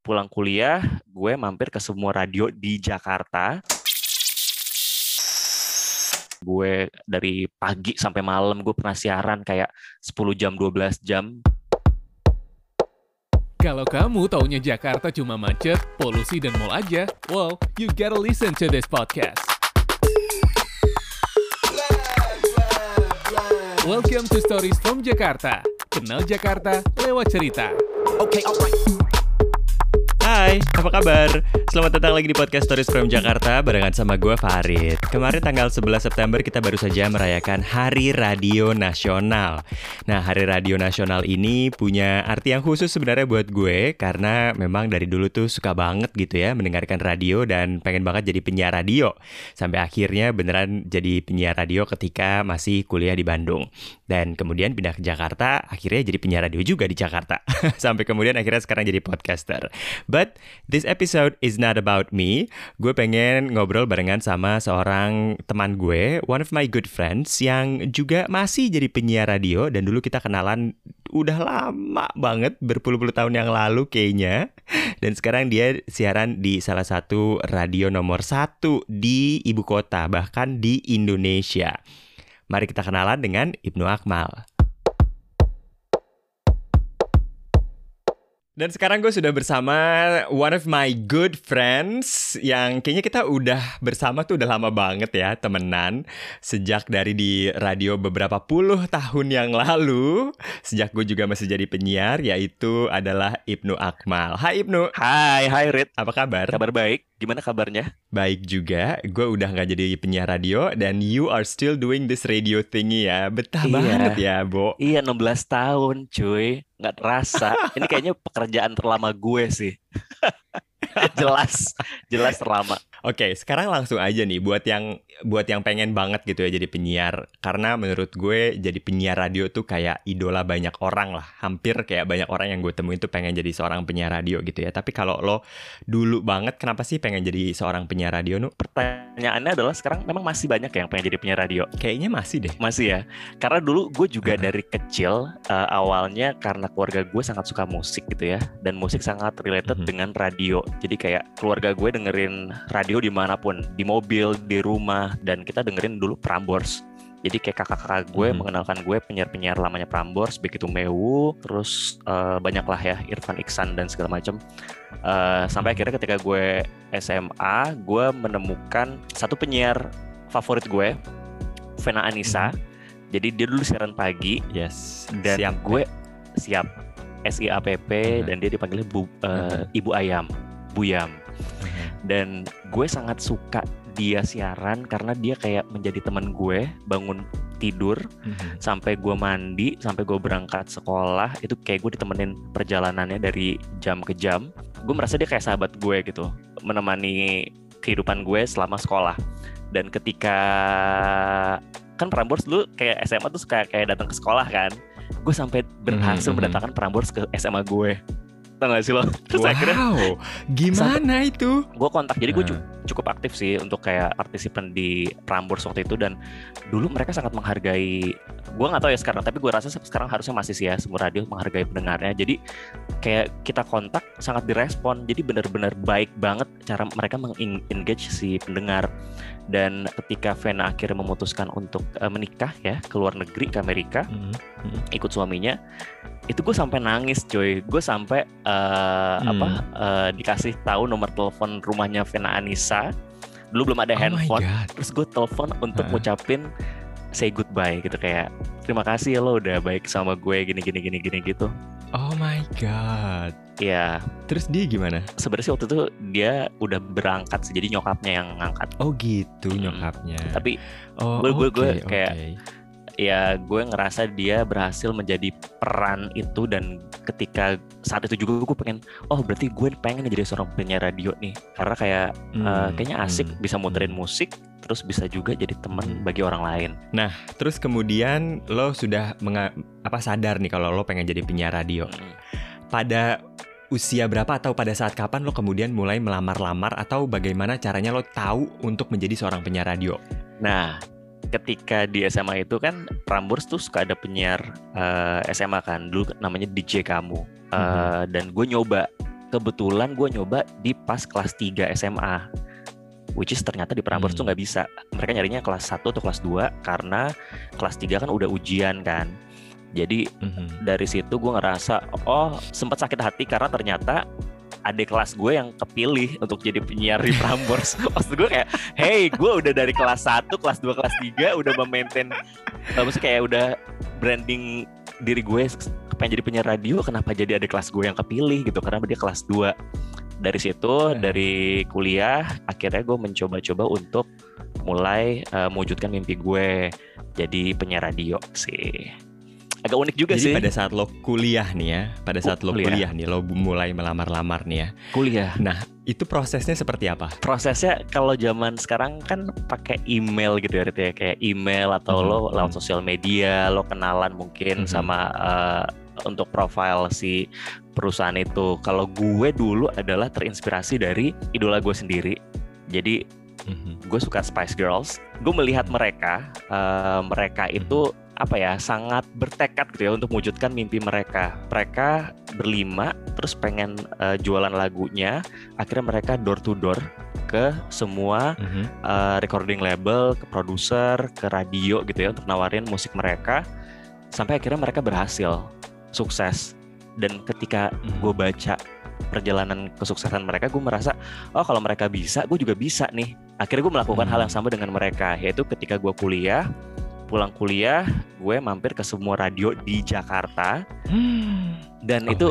pulang kuliah, gue mampir ke semua radio di Jakarta. Gue dari pagi sampai malam gue pernah siaran kayak 10 jam, 12 jam. Kalau kamu taunya Jakarta cuma macet, polusi, dan mall aja, well, you gotta listen to this podcast. Welcome to Stories from Jakarta. Kenal Jakarta lewat cerita. Okay, alright. Hai, apa kabar? Selamat datang lagi di podcast Stories from Jakarta barengan sama gue Farid. Kemarin tanggal 11 September kita baru saja merayakan Hari Radio Nasional. Nah, Hari Radio Nasional ini punya arti yang khusus sebenarnya buat gue karena memang dari dulu tuh suka banget gitu ya mendengarkan radio dan pengen banget jadi penyiar radio. Sampai akhirnya beneran jadi penyiar radio ketika masih kuliah di Bandung. Dan kemudian pindah ke Jakarta, akhirnya jadi penyiar radio juga di Jakarta. Sampai kemudian akhirnya sekarang jadi podcaster. But this episode is not about me. Gue pengen ngobrol barengan sama seorang teman gue, one of my good friends yang juga masih jadi penyiar radio dan dulu kita kenalan udah lama banget berpuluh-puluh tahun yang lalu kayaknya. Dan sekarang dia siaran di salah satu radio nomor satu di ibu kota, bahkan di Indonesia. Mari kita kenalan dengan Ibnu Akmal. Dan sekarang gue sudah bersama one of my good friends yang kayaknya kita udah bersama tuh udah lama banget ya temenan sejak dari di radio beberapa puluh tahun yang lalu sejak gue juga masih jadi penyiar yaitu adalah Ibnu Akmal. Hai Ibnu. Hai, hai Rit. Apa kabar? Kabar baik. Gimana kabarnya? Baik juga, gue udah nggak jadi penyiar radio dan you are still doing this radio thingy ya. Betah Iya. banget ya, Bo. Iya, 16 tahun cuy. Nggak terasa. Ini kayaknya pekerjaan terlama gue sih. jelas, jelas terlama. Oke, sekarang langsung aja nih buat yang buat yang pengen banget gitu ya jadi penyiar. Karena menurut gue jadi penyiar radio tuh kayak idola banyak orang lah. Hampir kayak banyak orang yang gue temuin tuh pengen jadi seorang penyiar radio gitu ya. Tapi kalau lo dulu banget kenapa sih pengen jadi seorang penyiar radio nu? Pertanyaannya adalah sekarang memang masih banyak yang pengen jadi penyiar radio. Kayaknya masih deh. Masih ya. Karena dulu gue juga dari kecil eh, awalnya karena keluarga gue sangat suka musik gitu ya. Dan musik sangat related dengan radio. Jadi kayak keluarga gue dengerin radio di mana pun. Di mobil, di rumah. Dan kita dengerin dulu Prambors. Jadi kayak kakak-kakak gue Mhm. mengenalkan gue penyiar-penyiar lamanya Prambors, begitu Mewu, terus eh, banyak lah ya Irfan Iksan dan segala macam. Eh, sampai akhirnya ketika gue SMA, gue menemukan satu penyiar favorit gue, Vena Anissa. Jadi dia dulu siaran pagi Yes. dan Siap. gue siap SIAPP Mhm. dan dia dipanggilnya Bu, eh, Ibu Ayam, Buyam. Dan gue sangat suka dia siaran karena dia kayak menjadi teman gue bangun tidur Mhm. sampai gue mandi sampai gue berangkat sekolah itu kayak gue ditemenin perjalanannya dari jam ke jam gue merasa dia kayak sahabat gue gitu menemani kehidupan gue selama sekolah dan ketika kan Prambors dulu kayak SMA tuh kayak kayak datang ke sekolah kan gue sampai berhasil Mhm, mhm. mendatangkan Prambors ke SMA gue tau gak sih lo terus akhirnya Wow, gimana itu? gue kontak jadi gue Ah. cu- cukup aktif sih untuk kayak partisipan di Prambors waktu itu dan dulu mereka sangat menghargai gue nggak tahu ya sekarang tapi gue rasa sekarang harusnya masih sih ya semua radio menghargai pendengarnya jadi kayak kita kontak sangat direspon jadi benar-benar baik banget cara mereka mengengage si pendengar dan ketika Vena akhirnya memutuskan untuk eh, menikah ya ke luar negeri ke Amerika Mhm. Mhm. ikut suaminya itu gue sampai nangis coy gue sampai eh, Hmm. apa eh, dikasih tahu nomor telepon rumahnya Vena Anissa dulu belum ada Oh handphone terus gue telepon untuk Heeh. ngucapin say goodbye gitu kayak terima kasih ya lo udah baik sama gue gini gini gini gini gitu Oh my God. ya Terus dia gimana? sebenarnya waktu itu dia udah berangkat sih jadi nyokapnya yang ngangkat Oh gitu Mm. nyokapnya. tapi oh, gue- gue- gue kayak- oke. Ya gue ngerasa dia berhasil menjadi peran itu dan ketika saat itu juga gue pengen oh berarti gue pengen jadi seorang penyiar radio nih karena kayak Hmm, kayaknya asik hmm, bisa muterin hmm. musik terus bisa juga jadi teman Hmm. bagi orang lain Terus kemudian lo sudah menga- apa sadar nih kalau lo pengen jadi penyiar radio. Mm. Pada usia berapa atau pada saat kapan lo kemudian mulai melamar-lamar atau bagaimana caranya lo tahu untuk menjadi seorang penyiar radio? nah ketika di SMA itu kan Prambors tuh suka ada penyiar eh, SMA kan dulu namanya DJ kamu Eh, dan gue nyoba kebetulan gue nyoba di pas kelas 3 SMA which is ternyata di Prambors Hmm. tuh nggak bisa mereka nyarinya kelas 1 atau kelas 2 karena kelas 3 kan udah ujian kan jadi Mhm. dari situ gue ngerasa oh sempat sakit hati karena ternyata adik kelas gue yang kepilih untuk jadi penyiar di Prambors. Maksud gue kayak hey gue udah dari kelas 1, kelas 2, kelas 3 udah memaintain uh, maksudnya kayak udah branding diri gue pengen jadi penyiar radio kenapa jadi adik kelas gue yang kepilih gitu? Karena dia kelas 2 dari situ Hmm. dari kuliah akhirnya gue mencoba-coba untuk mulai uh, mewujudkan mimpi gue jadi penyiar radio sih agak unik juga Jadi sih pada saat lo kuliah nih ya, pada saat lo Kuliah. kuliah nih, lo mulai melamar-lamar nih ya. kuliah Itu prosesnya seperti apa? prosesnya kalau zaman sekarang kan pakai email gitu ya ya kayak email atau Mhm, lo mhm. lewat sosial media lo kenalan mungkin Mhm. sama eh, untuk profile si perusahaan itu kalau gue dulu adalah terinspirasi dari idola gue sendiri jadi Mhm. gue suka Spice Girls gue melihat mereka eh, mereka itu apa ya sangat bertekad gitu ya untuk mewujudkan mimpi mereka mereka berlima terus pengen eh, jualan lagunya akhirnya mereka door to door ke semua Mhm. eh, recording label ke produser ke radio gitu ya untuk nawarin musik mereka sampai akhirnya mereka berhasil sukses dan ketika Mhm. gue baca perjalanan kesuksesan mereka gue merasa oh kalau mereka bisa gue juga bisa nih akhirnya gue melakukan Hmm. hal yang sama dengan mereka yaitu ketika gue kuliah pulang kuliah gue mampir ke semua radio di Jakarta. Dan Oh itu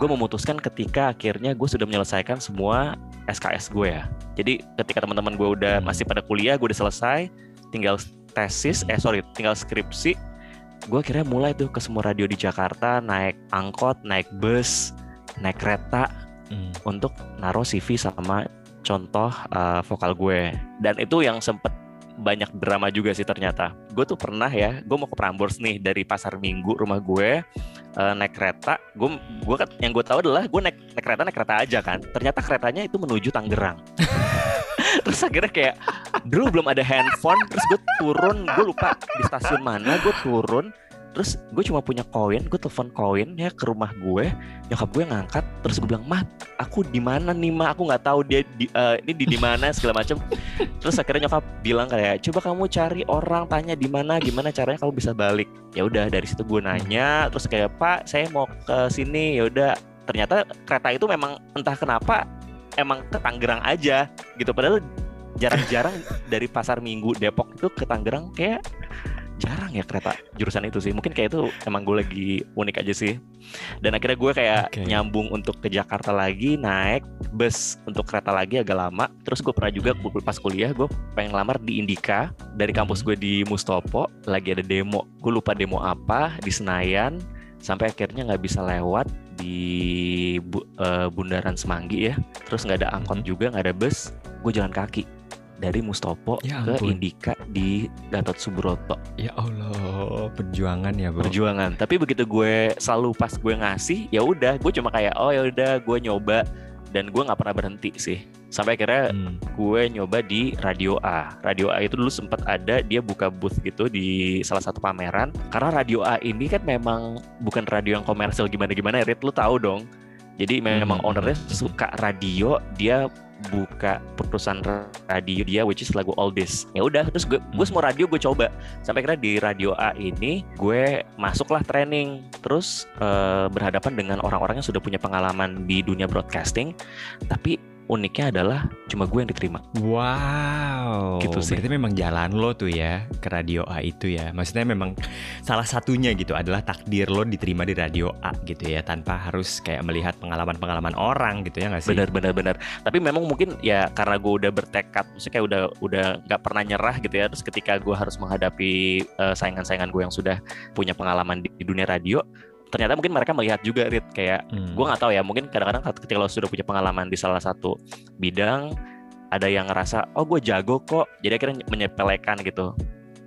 gue memutuskan ketika akhirnya gue sudah menyelesaikan semua SKS gue ya. Jadi ketika teman-teman gue udah Hmm. masih pada kuliah gue udah selesai tinggal tesis eh sorry tinggal skripsi gue akhirnya mulai tuh ke semua radio di Jakarta naik angkot naik bus naik kereta Hmm. untuk naruh CV sama contoh uh, vokal gue. Dan itu yang sempet banyak drama juga sih ternyata. Gue tuh pernah ya gue mau ke Prambors nih dari pasar Minggu rumah gue uh, naik kereta. Gue gue kan yang gue tahu adalah gue naik, naik kereta naik kereta aja kan. Ternyata keretanya itu menuju Tangerang. Terus akhirnya kayak dulu belum ada handphone. Terus gue turun gue lupa di stasiun mana gue turun terus gue cuma punya koin gue telepon koin ya ke rumah gue nyokap gue ngangkat terus gue bilang mah aku di mana nih mah aku nggak tahu dia di, eh, ini di di mana segala macam terus akhirnya nyokap bilang kayak coba kamu cari orang tanya di mana gimana caranya kamu bisa balik. Ya udah dari situ gue nanya terus kayak pak saya mau ke sini. Ya udah ternyata kereta itu memang entah kenapa emang ke Tangerang aja gitu. Padahal jarang-jarang dari pasar Minggu Depok itu ke Tangerang kayak jarang ya kereta jurusan itu sih mungkin kayak itu emang gue lagi unik aja sih dan akhirnya gue kayak Oke. nyambung untuk ke Jakarta lagi naik bus untuk kereta lagi agak lama terus gue pernah juga Hmm. pas kuliah gue pengen lamar di Indika dari kampus Hmm. gue di Mustopo lagi ada demo gue lupa demo apa di Senayan sampai akhirnya nggak bisa lewat di Bu- eh, Bundaran Semanggi ya terus nggak ada angkot Mhm. juga nggak ada bus gue jalan kaki dari Mustopo Ya ke. Indika di Gatot Subroto Ya Allah, perjuangan ya, Bro. perjuangan tapi begitu gue selalu pas gue ngasih ya udah gue cuma kayak oh ya udah gue nyoba dan gue nggak pernah berhenti sih sampai akhirnya Hmm. gue nyoba di Radio A. Radio A itu dulu sempat ada dia buka booth gitu di salah satu pameran. Karena Radio A ini kan memang bukan radio yang komersil gimana-gimana, Rit lu tahu dong. Jadi memang Hmm. ownernya suka radio, dia buka perusahaan radio dia which is lagu All This. Ya udah terus gue gue semua radio gue coba. Sampai akhirnya di Radio A ini gue masuklah training. Terus eh, berhadapan dengan orang-orang yang sudah punya pengalaman di dunia broadcasting. Tapi uniknya adalah cuma gue yang diterima. Wow, Gitu sih. Berarti memang jalan lo tuh ya ke radio A itu ya. Maksudnya memang salah satunya gitu adalah takdir lo diterima di radio A gitu ya, tanpa harus kayak melihat pengalaman-pengalaman orang gitu ya nggak sih? Benar benar benar. Tapi memang mungkin ya karena gue udah bertekad, maksudnya kayak udah udah nggak pernah nyerah gitu ya. Terus ketika gue harus menghadapi eh, saingan-saingan gue yang sudah punya pengalaman di, di dunia radio, ternyata mungkin mereka melihat juga Rit. Kayak Hmm. gue nggak tahu ya mungkin kadang-kadang ketika lo sudah punya pengalaman di salah satu bidang ada yang ngerasa oh gue jago kok. Jadi akhirnya menyepelekan gitu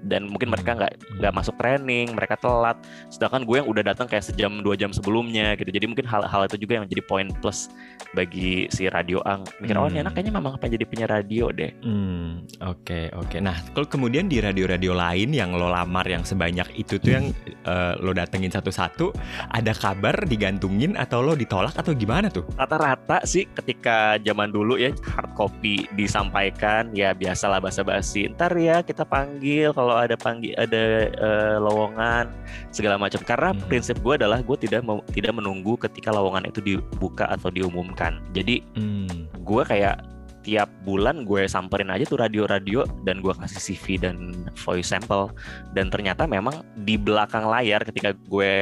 dan mungkin mereka Hmm. nggak nggak masuk training mereka telat sedangkan gue yang udah datang kayak sejam dua jam sebelumnya gitu jadi mungkin hal-hal itu juga yang menjadi poin plus bagi si radio ang mikir oh ini Hmm. anak kayaknya memang pengen jadi penyiar radio deh Hmm, oke oke. Nah, kalau kemudian di radio-radio lain yang lo lamar yang sebanyak itu tuh yang eh, lo datengin satu-satu, ada kabar digantungin atau lo ditolak atau gimana tuh? rata-rata sih ketika zaman dulu ya hard copy disampaikan ya biasalah basa-basi ntar ya kita panggil kalau ada panggil ada eh, lowongan segala macam karena Hmm. prinsip gue adalah gue tidak mau tidak menunggu ketika lowongan itu dibuka atau diumumkan jadi Hmm. gue kayak tiap bulan gue samperin aja tuh radio-radio dan gue kasih CV dan voice sample. Dan ternyata memang di belakang layar ketika gue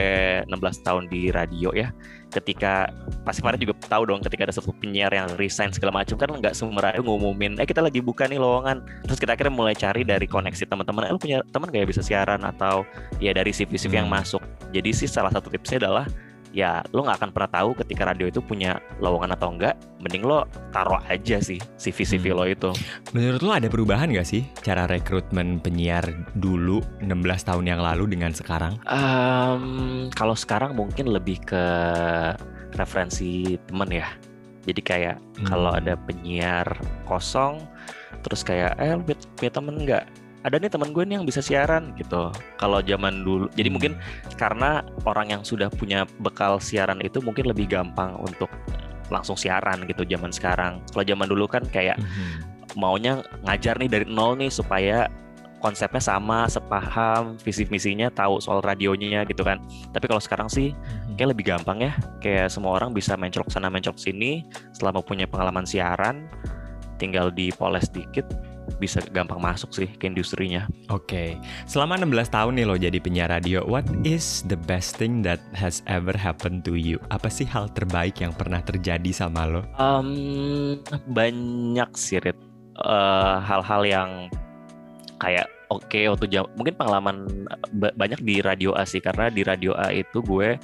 16 tahun di radio ya ketika pasti kemarin juga tahu dong ketika ada satu penyiar yang resign segala macam kan nggak semua radio ngumumin eh kita lagi buka nih lowongan. Terus kita akhirnya mulai cari dari koneksi teman-teman eh lu punya teman kayak bisa siaran? Atau ya dari CV-CV yang Hmm. masuk. Jadi sih salah satu tipsnya adalah ya lo nggak akan pernah tahu ketika radio itu punya lowongan atau enggak mending lo taruh aja sih CV-CV Hmm. lo itu Menurut lo ada perubahan gak sih cara rekrutmen penyiar dulu 16 tahun yang lalu dengan sekarang? Em, kalau sekarang mungkin lebih ke referensi temen ya jadi kayak Hmm. kalau ada penyiar kosong terus kayak eh punya temen nggak ada nih teman gue nih yang bisa siaran gitu kalau zaman dulu jadi mungkin karena orang yang sudah punya bekal siaran itu mungkin lebih gampang untuk langsung siaran gitu zaman sekarang kalau zaman dulu kan kayak Mhm. maunya ngajar nih dari nol nih supaya konsepnya sama, sepaham, visi misinya tahu soal radionya gitu kan. Tapi kalau sekarang sih Mhm. kayak lebih gampang ya. Kayak semua orang bisa mencolok sana mencolok sini selama punya pengalaman siaran, tinggal dipoles dikit bisa gampang masuk sih ke industrinya. Oke, selama 16 tahun nih lo jadi penyiar radio, what is the best thing that has ever happened to you? Apa sih hal terbaik yang pernah terjadi sama lo? Em, banyak sih Rit. Eh, hal-hal yang kayak oke waktu jam mungkin pengalaman ba- banyak di radio A sih karena di radio A itu gue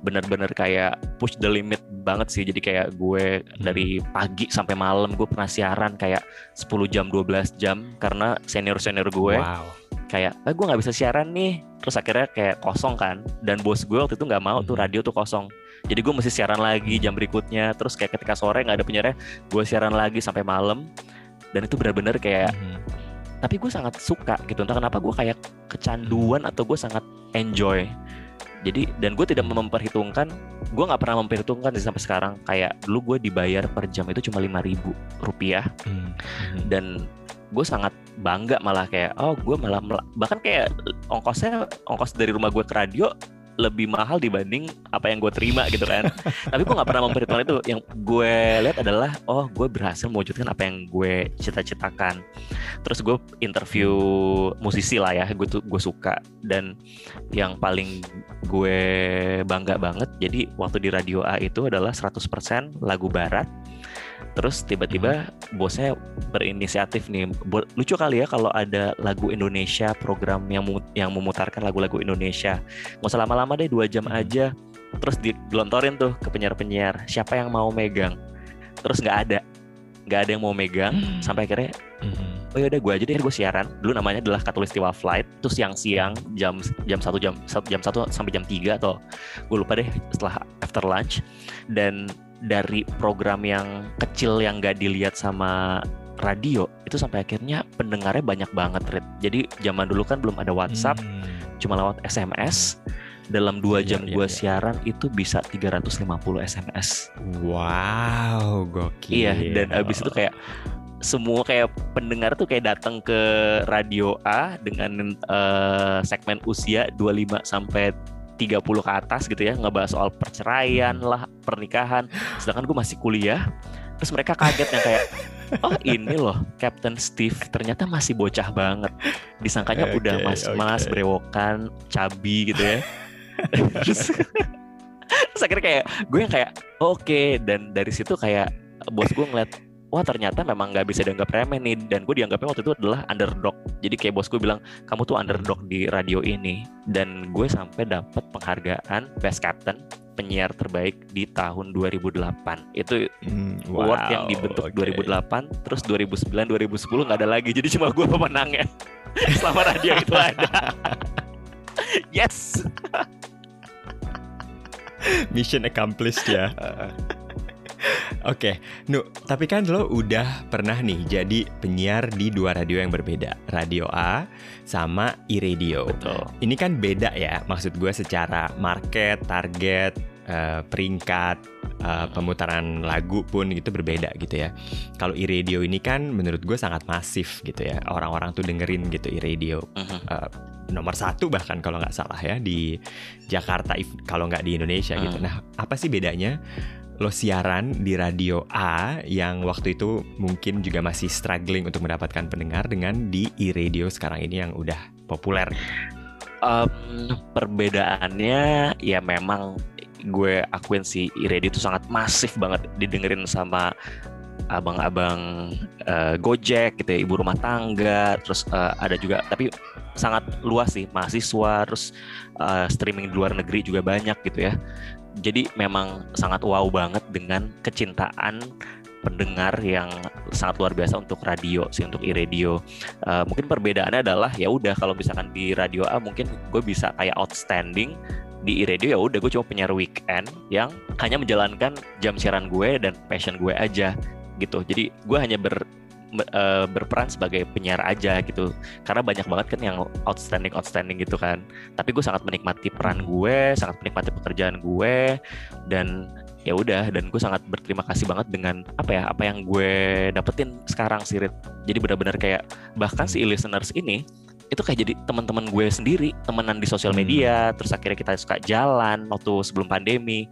bener-bener kayak push the limit banget sih jadi kayak gue dari pagi sampai malam gue pernah siaran kayak 10 jam 12 jam karena senior senior gue Wow. kayak eh, gue nggak bisa siaran nih terus akhirnya kayak kosong kan dan bos gue waktu itu nggak mau tuh Mhm. radio tuh kosong jadi gue mesti siaran lagi jam berikutnya terus kayak ketika sore nggak ada penyiarnya gue siaran lagi sampai malam dan itu benar-benar kayak Mhm. Tapi gue sangat suka gitu entah kenapa gue kayak kecanduan atau gue sangat enjoy jadi dan gue tidak memperhitungkan gue nggak pernah memperhitungkan sih sampai sekarang kayak dulu gue dibayar per jam itu cuma lima ribu rupiah. Mhm. dan gue sangat bangga malah kayak oh gue malah bahkan kayak ongkosnya ongkos dari rumah gue ke radio lebih mahal dibanding apa yang gue terima gitu kan. Tapi gue nggak pernah memperhitungkan itu. Yang gue lihat adalah oh gue berhasil mewujudkan apa yang gue cita-citakan. Terus gue interview musisi lah ya gue tuh gue suka. Dan yang paling gue bangga banget jadi waktu di radio A itu adalah 100% lagu barat terus tiba-tiba bosnya berinisiatif nih. Bo- lucu kali ya kalau ada lagu Indonesia program yang yang memutarkan lagu-lagu Indonesia. Nggak usah lama-lama deh dua jam Mhm. aja. Terus digelontorin tuh ke penyiar-penyiar siapa yang mau megang. Terus nggak ada. Nggak ada yang mau megang sampai akhirnya Mhm. oh yaudah gue aja deh gue siaran. Dulu namanya adalah Katulistiwa Flight. Terus siang-siang jam jam satu jam satu jam satu sampai jam 3 atau gue lupa deh setelah after lunch. Dan dari program yang kecil yang gak dilihat sama radio itu sampai akhirnya pendengarnya banyak banget Rit. jadi zaman dulu kan belum ada WhatsApp Hmm. cuma lewat SMS dalam dua Iya, jam iya, gue iya. siaran itu bisa 350 SMS Wow, gokil. Iya, dan abis itu kayak semua kayak pendengar tuh kayak datang ke radio A dengan eh, segmen usia 25 sampai 30 ke atas gitu ya, ngebahas soal perceraian lah, pernikahan. Sedangkan gue masih kuliah, terus mereka kaget yang kayak Oh ini loh Captain Steve ternyata masih bocah banget Disangkanya Oke, udah mas-mas oke. brewokan Cabi gitu ya terus, terus akhirnya kayak gue yang kayak oke dan dari situ kayak bos gue ngeliat wah ternyata memang nggak bisa dianggap remeh nih dan gue dianggapnya waktu itu adalah underdog jadi kayak bos gue bilang kamu tuh underdog di radio ini dan gue sampai dapat penghargaan best captain penyiar terbaik di tahun 2008 itu Hmm, award wow, yang dibentuk oke. 2008 terus 2009 2010 nggak ada lagi jadi cuma gue pemenangnya selama radio itu ada. yes. Mission accomplished ya. Oke, Nu, tapi kan lo udah pernah nih jadi penyiar di dua radio yang berbeda, Radio A sama iRadio. Betul. Ini kan beda ya, maksud gue secara market, target, eh, peringkat, eh, pemutaran lagu pun itu berbeda gitu ya. Kalau iRadio ini kan menurut gue sangat masif gitu ya, orang-orang tuh dengerin gitu iRadio Mhm. eh, nomor satu bahkan kalau nggak salah ya di Jakarta kalau nggak di Indonesia gitu. Hmm. Nah apa sih bedanya lo siaran di radio A yang waktu itu mungkin juga masih struggling untuk mendapatkan pendengar dengan di e-radio sekarang ini yang udah populer. Em, perbedaannya ya memang gue akuin sih iRadio itu sangat masif banget didengerin sama abang-abang eh, Gojek gitu ya, ibu rumah tangga, terus eh, ada juga tapi sangat luas sih mahasiswa, terus eh, streaming di luar negeri juga banyak gitu ya. Jadi memang sangat wow banget dengan kecintaan pendengar yang sangat luar biasa untuk radio sih untuk iRadio. Eh, mungkin perbedaannya adalah ya udah kalau misalkan di radio A mungkin gue bisa kayak outstanding di iRadio ya udah gue cuma penyiar weekend yang hanya menjalankan jam siaran gue dan passion gue aja gitu. Jadi gue hanya ber eh, berperan sebagai penyiar aja gitu karena banyak banget kan yang outstanding outstanding gitu kan tapi gue sangat menikmati peran gue sangat menikmati pekerjaan gue dan ya udah dan gue sangat berterima kasih banget dengan apa ya apa yang gue dapetin sekarang sih Rit. jadi benar-benar kayak bahkan si listeners ini itu kayak jadi teman-teman gue sendiri temenan di sosial Hmm. media terus akhirnya kita suka jalan waktu sebelum pandemi.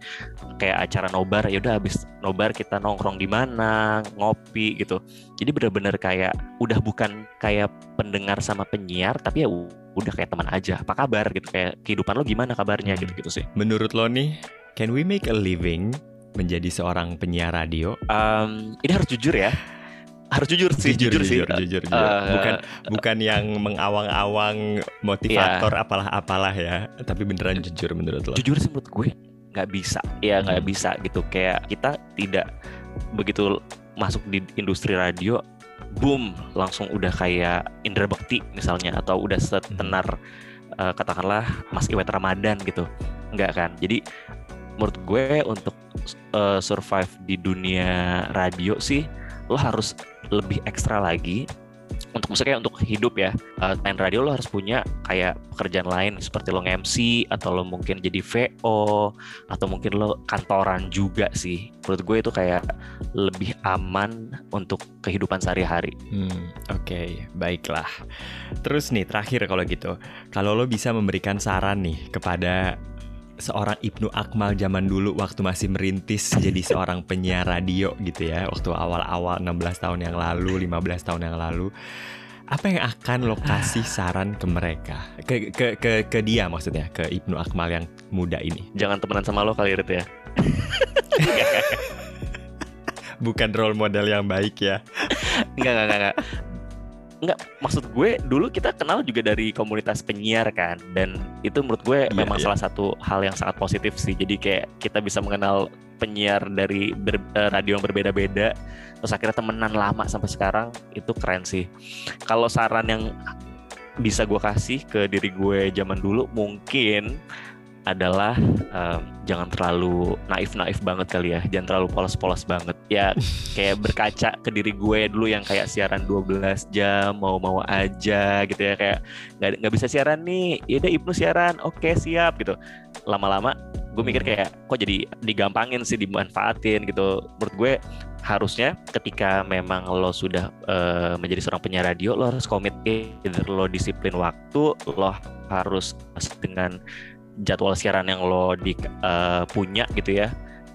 Kayak acara nobar ya udah habis nobar kita nongkrong di mana ngopi gitu. Jadi benar-benar kayak udah bukan kayak pendengar sama penyiar tapi ya udah kayak teman aja. Apa kabar gitu kayak kehidupan lo gimana kabarnya gitu gitu sih. Menurut lo nih, can we make a living menjadi seorang penyiar radio? Em, ini harus jujur ya harus jujur sih jujur, sih jujur, jujur, jujur. Eh, bukan bukan yang mengawang-awang motivator Iya. apalah-apalah ya, tapi beneran jujur menurut lo. jujur sih menurut gue nggak bisa ya nggak Hmm. bisa gitu kayak kita tidak begitu masuk di industri radio boom langsung udah kayak Indra Bekti misalnya atau udah setenar eh, katakanlah Mas Iwet Ramadan gitu nggak kan jadi menurut gue untuk eh, survive di dunia radio sih lo harus lebih ekstra lagi untuk kayak untuk hidup ya. Eh, main radio lo harus punya kayak pekerjaan lain seperti lo nge-MC atau lo mungkin jadi VO atau mungkin lo kantoran juga sih. Menurut gue itu kayak lebih aman untuk kehidupan sehari-hari. Hmm, Oke, baiklah. Terus nih terakhir kalau gitu, kalau lo bisa memberikan saran nih kepada seorang Ibnu Akmal zaman dulu waktu masih merintis jadi seorang penyiar radio gitu ya, waktu awal-awal 16 tahun yang lalu, 15 tahun yang lalu, apa yang akan lo kasih saran ke mereka, ke ke ke, ke dia maksudnya, ke Ibnu Akmal yang muda ini, jangan temenan sama lo kali Rit ya. Bukan role model yang baik ya. Enggak, enggak, enggak, enggak. Maksud gue dulu kita kenal juga dari komunitas penyiar kan dan itu menurut gue Iya, memang iya. salah satu hal yang sangat positif sih. Jadi kayak kita bisa mengenal penyiar dari ber- eh, radio yang berbeda-beda terus akhirnya temenan lama sampai sekarang itu keren sih. Kalau saran yang bisa gue kasih ke diri gue zaman dulu mungkin adalah em, jangan terlalu naif-naif banget kali ya, jangan terlalu polos-polos banget. Ya kayak berkaca ke diri gue dulu yang kayak siaran 12 jam mau-mau aja gitu ya. Kayak nggak nggak bisa siaran nih. Ya udah Ibnu siaran. Oke siap gitu. Lama-lama gue mikir Hmm. kayak kok jadi digampangin sih dimanfaatin gitu. Menurut gue harusnya ketika memang lo sudah eh, menjadi seorang penyiar radio lo harus komit either lo disiplin waktu lo harus dengan jadwal siaran yang lo di, eh, punya gitu ya.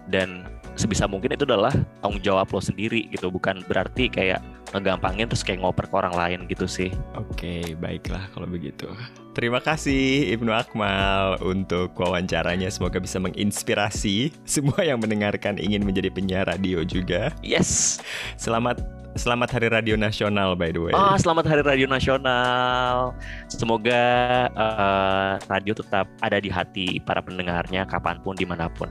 Dan sebisa mungkin itu adalah tanggung jawab lo sendiri gitu bukan berarti kayak ngegampangin terus kayak ngoper ke orang lain gitu sih Oke, baiklah kalau begitu. Terima kasih Ibnu Akmal untuk wawancaranya. Semoga bisa menginspirasi semua yang mendengarkan ingin menjadi penyiar radio juga. yes Selamat selamat Hari Radio Nasional by the way. oh selamat hari radio nasional semoga eh, radio tetap ada di hati para pendengarnya kapan pun di mana pun